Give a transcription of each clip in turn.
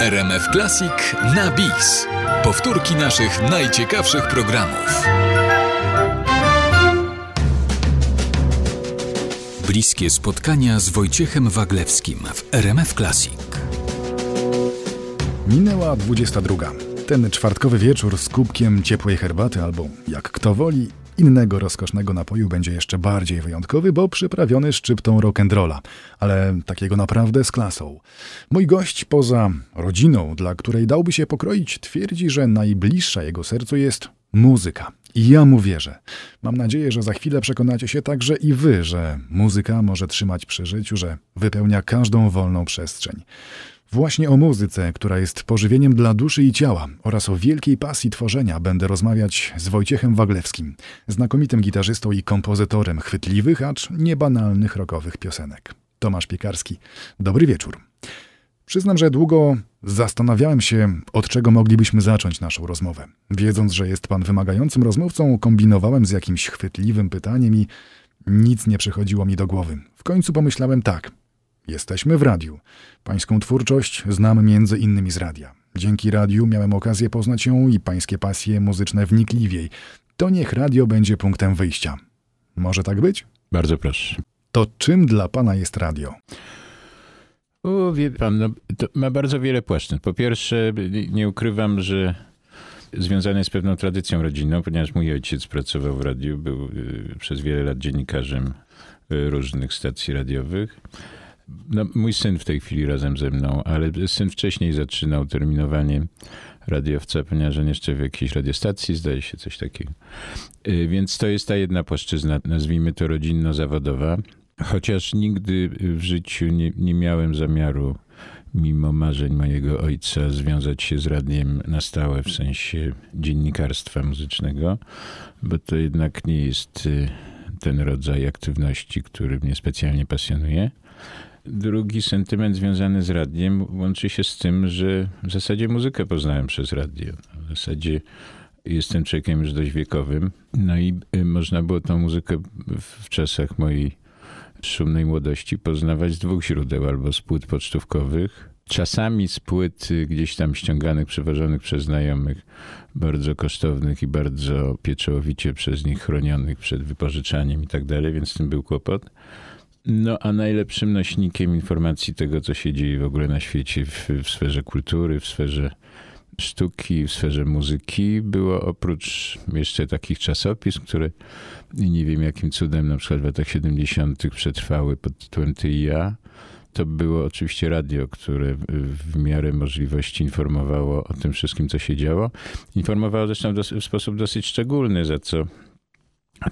RMF Classic na bis. Powtórki naszych najciekawszych programów. Bliskie spotkania z Wojciechem Waglewskim w RMF Classic. Minęła 22. Ten czwartkowy wieczór z kubkiem ciepłej herbaty albo, jak kto woli, innego rozkosznego napoju będzie jeszcze bardziej wyjątkowy, bo przyprawiony szczyptą rock'n'rolla, ale takiego naprawdę z klasą. Mój gość poza rodziną, dla której dałby się pokroić, twierdzi, że najbliższa jego sercu jest muzyka. I ja mu wierzę. Mam nadzieję, że za chwilę przekonacie się także i wy, że muzyka może trzymać przy życiu, że wypełnia każdą wolną przestrzeń. Właśnie o muzyce, która jest pożywieniem dla duszy i ciała oraz o wielkiej pasji tworzenia będę rozmawiać z Wojciechem Waglewskim, znakomitym gitarzystą i kompozytorem chwytliwych, acz niebanalnych rockowych piosenek. Tomasz Piekarski. Dobry wieczór. Przyznam, że długo zastanawiałem się, od czego moglibyśmy zacząć naszą rozmowę. Wiedząc, że jest pan wymagającym rozmówcą, kombinowałem z jakimś chwytliwym pytaniem i nic nie przychodziło mi do głowy. W końcu pomyślałem tak – Jesteśmy w radiu. Pańską twórczość znam między innymi z radia. Dzięki radiu miałem okazję poznać ją i pańskie pasje muzyczne wnikliwiej. To niech radio będzie punktem wyjścia. Może tak być? Bardzo proszę. To czym dla pana jest radio? O, wie pan, no, ma bardzo wiele płaszczyzn. Po pierwsze, nie ukrywam, że związane jest z pewną tradycją rodzinną, ponieważ mój ojciec pracował w radiu, był y, przez wiele lat dziennikarzem y, różnych stacji radiowych. No, mój syn w tej chwili razem ze mną, ale syn wcześniej zaczynał terminowanie radiowca, ponieważ on jeszcze w jakiejś radiostacji, zdaje się, coś takiego. Y, więc to jest ta jedna płaszczyzna, nazwijmy to rodzinno-zawodowa. Chociaż nigdy w życiu nie, nie miałem zamiaru, mimo marzeń mojego ojca, związać się z radiem na stałe, w sensie dziennikarstwa muzycznego, bo to jednak nie jest y, ten rodzaj aktywności, który mnie specjalnie pasjonuje. Drugi sentyment związany z radiem łączy się z tym, że w zasadzie muzykę poznałem przez radio. W zasadzie jestem człowiekiem już dość wiekowym. No i y, można było tą muzykę w czasach mojej szumnej młodości poznawać z dwóch źródeł, albo z płyt pocztówkowych, czasami z płyt gdzieś tam ściąganych, przewożonych przez znajomych, bardzo kosztownych i bardzo pieczołowicie przez nich chronionych przed wypożyczaniem i tak dalej, więc tym był kłopot. No, a najlepszym nośnikiem informacji tego, co się dzieje w ogóle na świecie, w, w sferze kultury, w sferze sztuki, w sferze muzyki, było oprócz jeszcze takich czasopism, które nie wiem jakim cudem na przykład w latach 70. przetrwały pod tytułem Ty i ja, to było oczywiście radio, które w miarę możliwości informowało o tym wszystkim, co się działo. Informowało zresztą w sposób dosyć szczególny, za co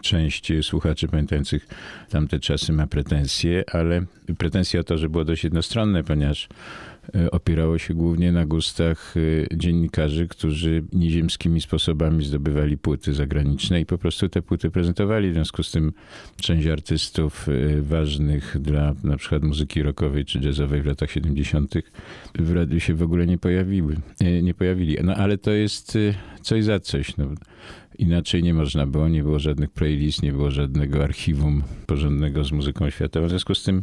Część słuchaczy pamiętających tamte czasy ma pretensje, ale pretensje o to, że było dość jednostronne, ponieważ opierało się głównie na gustach e, dziennikarzy, którzy nieziemskimi sposobami zdobywali płyty zagraniczne i po prostu te płyty prezentowali. W związku z tym część artystów e, ważnych dla na przykład muzyki rockowej czy jazzowej w latach 70. w radiu się w ogóle nie pojawiły, nie pojawili. No ale to jest coś za coś. No Inaczej nie można było, nie było żadnych playlist, nie było żadnego archiwum porządnego z muzyką światową. W związku z tym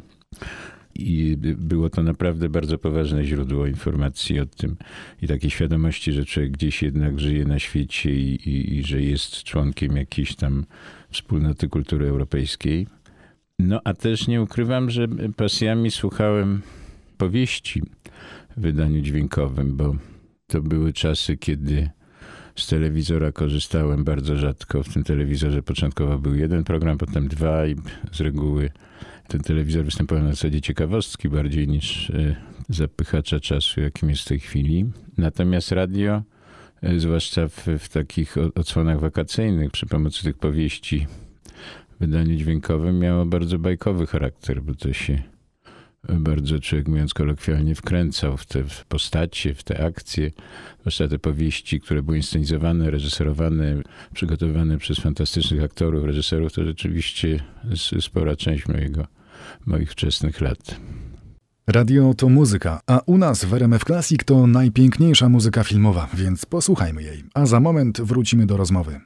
i było to naprawdę bardzo poważne źródło informacji o tym i takiej świadomości, że człowiek gdzieś jednak żyje na świecie i, i, i że jest członkiem jakiejś tam wspólnoty kultury europejskiej. No a też nie ukrywam, że pasjami słuchałem powieści w wydaniu dźwiękowym, bo to były czasy, kiedy z telewizora korzystałem bardzo rzadko. W tym telewizorze początkowo był jeden program, potem dwa i z reguły ten telewizor występował na zasadzie ciekawostki bardziej niż e, zapychacza czasu, jakim jest w tej chwili. Natomiast radio, e, zwłaszcza w, w takich odsłonach wakacyjnych, przy pomocy tych powieści w wydaniu dźwiękowym, miało bardzo bajkowy charakter, bo to się bardzo człowiek, mówiąc kolokwialnie, wkręcał w te postacie, w te akcje, zwłaszcza te powieści, które były inscenizowane, reżyserowane, przygotowywane przez fantastycznych aktorów, reżyserów, to rzeczywiście spora część mojego, moich wczesnych lat. Radio to muzyka, a u nas w RMF Classic to najpiękniejsza muzyka filmowa, więc posłuchajmy jej. A za moment wrócimy do rozmowy.